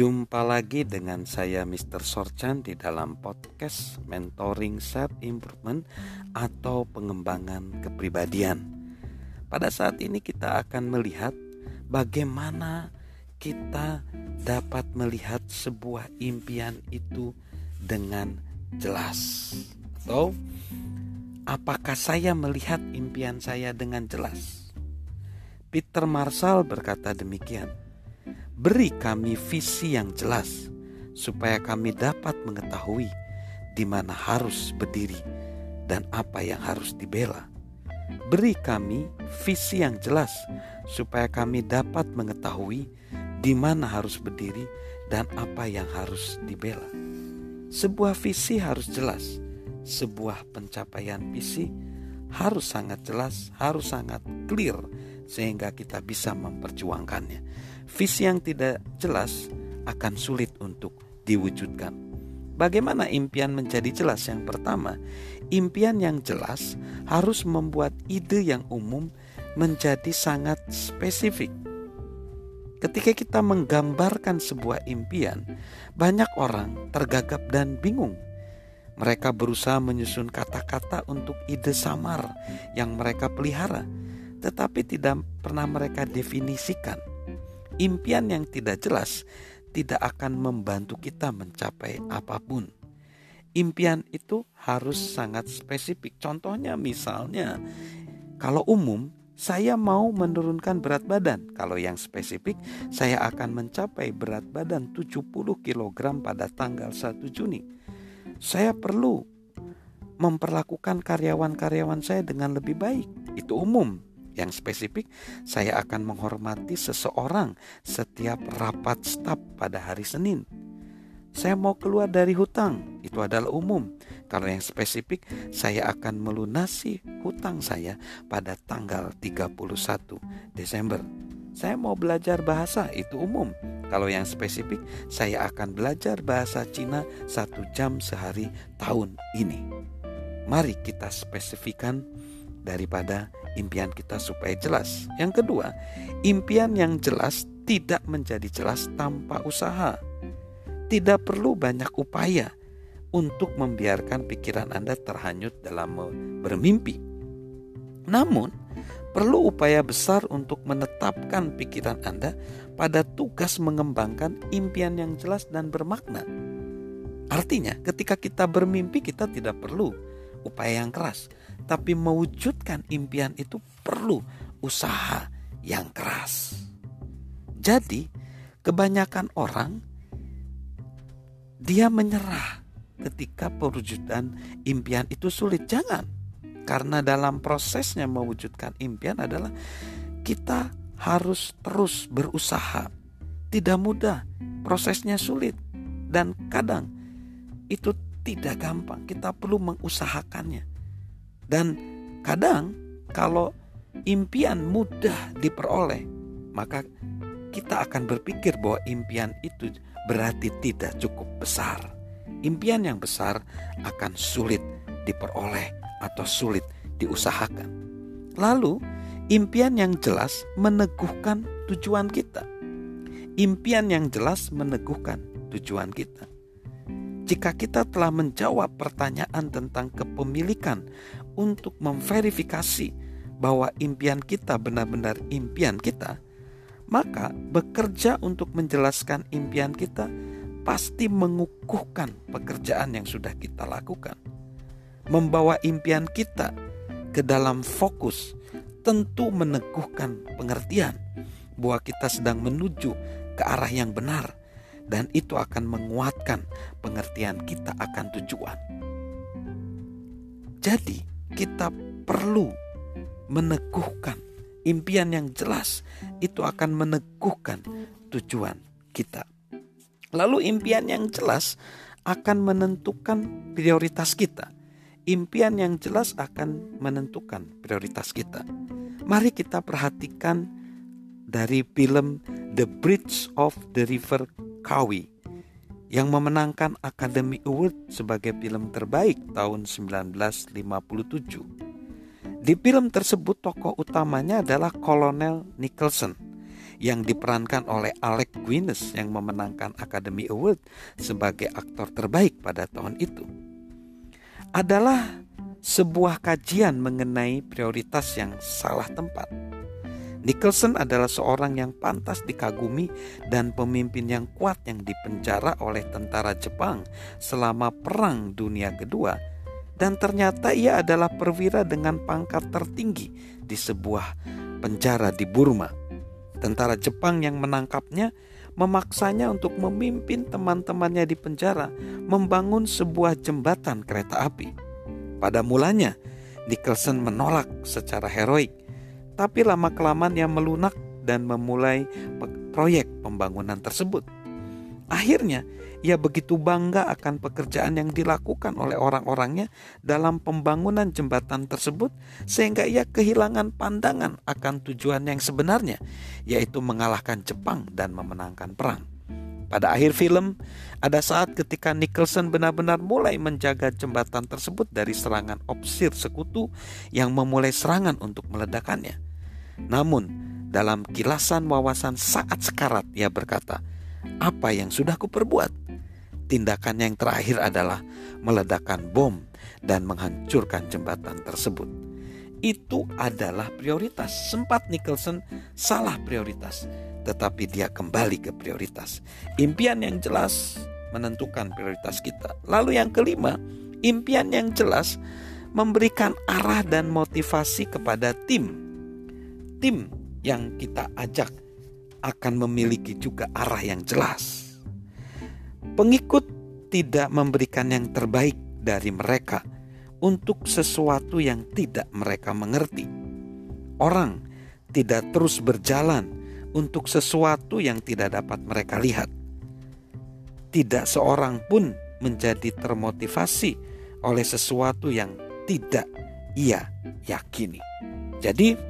Jumpa lagi dengan saya Mr. Sorchan di dalam podcast Mentoring Self Improvement atau pengembangan kepribadian. Pada saat ini kita akan melihat bagaimana kita dapat melihat sebuah impian itu dengan jelas. Atau apakah saya melihat impian saya dengan jelas? Peter Marshall berkata demikian Beri kami visi yang jelas, supaya kami dapat mengetahui di mana harus berdiri dan apa yang harus dibela. Beri kami visi yang jelas, supaya kami dapat mengetahui di mana harus berdiri dan apa yang harus dibela. Sebuah visi harus jelas, sebuah pencapaian visi harus sangat jelas, harus sangat clear, sehingga kita bisa memperjuangkannya. Visi yang tidak jelas akan sulit untuk diwujudkan. Bagaimana impian menjadi jelas? Yang pertama, impian yang jelas harus membuat ide yang umum menjadi sangat spesifik. Ketika kita menggambarkan sebuah impian, banyak orang tergagap dan bingung. Mereka berusaha menyusun kata-kata untuk ide samar yang mereka pelihara, tetapi tidak pernah mereka definisikan. Impian yang tidak jelas tidak akan membantu kita mencapai apa pun. Impian itu harus sangat spesifik. Contohnya misalnya kalau umum saya mau menurunkan berat badan. Kalau yang spesifik, saya akan mencapai berat badan 70 kg pada tanggal 1 Juni. Saya perlu memperlakukan karyawan-karyawan saya dengan lebih baik. Itu umum. Yang spesifik, saya akan menghormati seseorang setiap rapat staf pada hari Senin. Saya mau keluar dari hutang, itu adalah umum. Kalau yang spesifik, saya akan melunasi hutang saya pada tanggal 31 Desember. Saya mau belajar bahasa, itu umum. Kalau yang spesifik, saya akan belajar bahasa Cina satu jam sehari tahun ini. Mari kita spesifikan daripada impian kita supaya jelas. Yang kedua, impian yang jelas tidak menjadi jelas tanpa usaha. Tidak perlu banyak upaya untuk membiarkan pikiran Anda terhanyut dalam bermimpi. Namun, perlu upaya besar untuk menetapkan pikiran Anda pada tugas mengembangkan impian yang jelas dan bermakna. Artinya, ketika kita bermimpi, kita tidak perlu upaya yang keras, tapi mewujudkan impian itu perlu usaha yang keras. Jadi, kebanyakan orang dia menyerah ketika perwujudan impian itu sulit. Jangan, karena dalam prosesnya mewujudkan impian adalah kita harus terus berusaha. Tidak mudah, prosesnya sulit, dan kadang itu tidak gampang. Kita perlu mengusahakannya. Dan kadang kalau impian mudah diperoleh, maka kita akan berpikir bahwa impian itu berarti tidak cukup besar. Impian yang besar akan sulit diperoleh atau sulit diusahakan. Lalu, impian yang jelas meneguhkan tujuan kita. Impian yang jelas meneguhkan tujuan kita. Jika kita telah menjawab pertanyaan tentang kepemilikan untuk memverifikasi bahwa impian kita benar-benar impian kita, maka bekerja untuk menjelaskan impian kita pasti mengukuhkan pekerjaan yang sudah kita lakukan. Membawa impian kita ke dalam fokus tentu meneguhkan pengertian bahwa kita sedang menuju ke arah yang benar dan itu akan menguatkan pengertian kita akan tujuan. Jadi, kita perlu meneguhkan impian yang jelas itu akan meneguhkan tujuan kita. Lalu impian yang jelas akan menentukan prioritas kita. Impian yang jelas akan menentukan prioritas kita. Mari kita perhatikan dari film The Bridge of the River Kawi yang memenangkan Academy Award sebagai film terbaik tahun 1957. Di film tersebut tokoh utamanya adalah Kolonel Nicholson yang diperankan oleh Alec Guinness yang memenangkan Academy Award sebagai aktor terbaik pada tahun itu adalah sebuah kajian mengenai prioritas yang salah tempat. Nicholson adalah seorang yang pantas dikagumi dan pemimpin yang kuat yang dipenjara oleh tentara Jepang selama Perang Dunia Kedua dan ternyata ia adalah perwira dengan pangkat tertinggi di sebuah penjara di Burma. Tentara Jepang yang menangkapnya memaksanya untuk memimpin teman-temannya di penjara membangun sebuah jembatan kereta api. Pada mulanya, Nicholson menolak secara heroik, tapi lama-kelamaan ia melunak dan memulai proyek pembangunan tersebut. Akhirnya, ia begitu bangga akan pekerjaan yang dilakukan oleh orang-orangnya dalam pembangunan jembatan tersebut, sehingga ia kehilangan pandangan akan tujuan yang sebenarnya, yaitu mengalahkan Jepang dan memenangkan perang. Pada akhir film, ada saat ketika Nicholson benar-benar mulai menjaga jembatan tersebut dari serangan opsir sekutu yang memulai serangan untuk meledakannya. Namun, dalam kilasan wawasan saat sekarat ia berkata, apa yang sudah kuperbuat. Tindakan yang terakhir adalah meledakkan bom dan menghancurkan jembatan tersebut. Itu adalah prioritas. Sempat Nicholson salah prioritas, tetapi dia kembali ke prioritas. Impian yang jelas menentukan prioritas kita. Lalu yang kelima, impian yang jelas memberikan arah dan motivasi kepada tim. Tim yang kita ajak akan memiliki juga arah yang jelas. Pengikut tidak memberikan yang terbaik dari mereka untuk sesuatu yang tidak mereka mengerti. Orang tidak terus berjalan untuk sesuatu yang tidak dapat mereka lihat. Tidak seorang pun menjadi termotivasi oleh sesuatu yang tidak ia yakini. Jadi,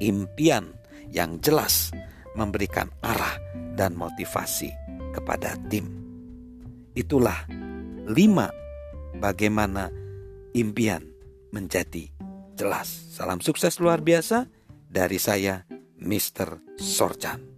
impian yang jelas memberikan arah dan motivasi kepada tim. Itulah lima bagaimana impian menjadi jelas. Salam sukses luar biasa dari saya, Mr. Sorjan.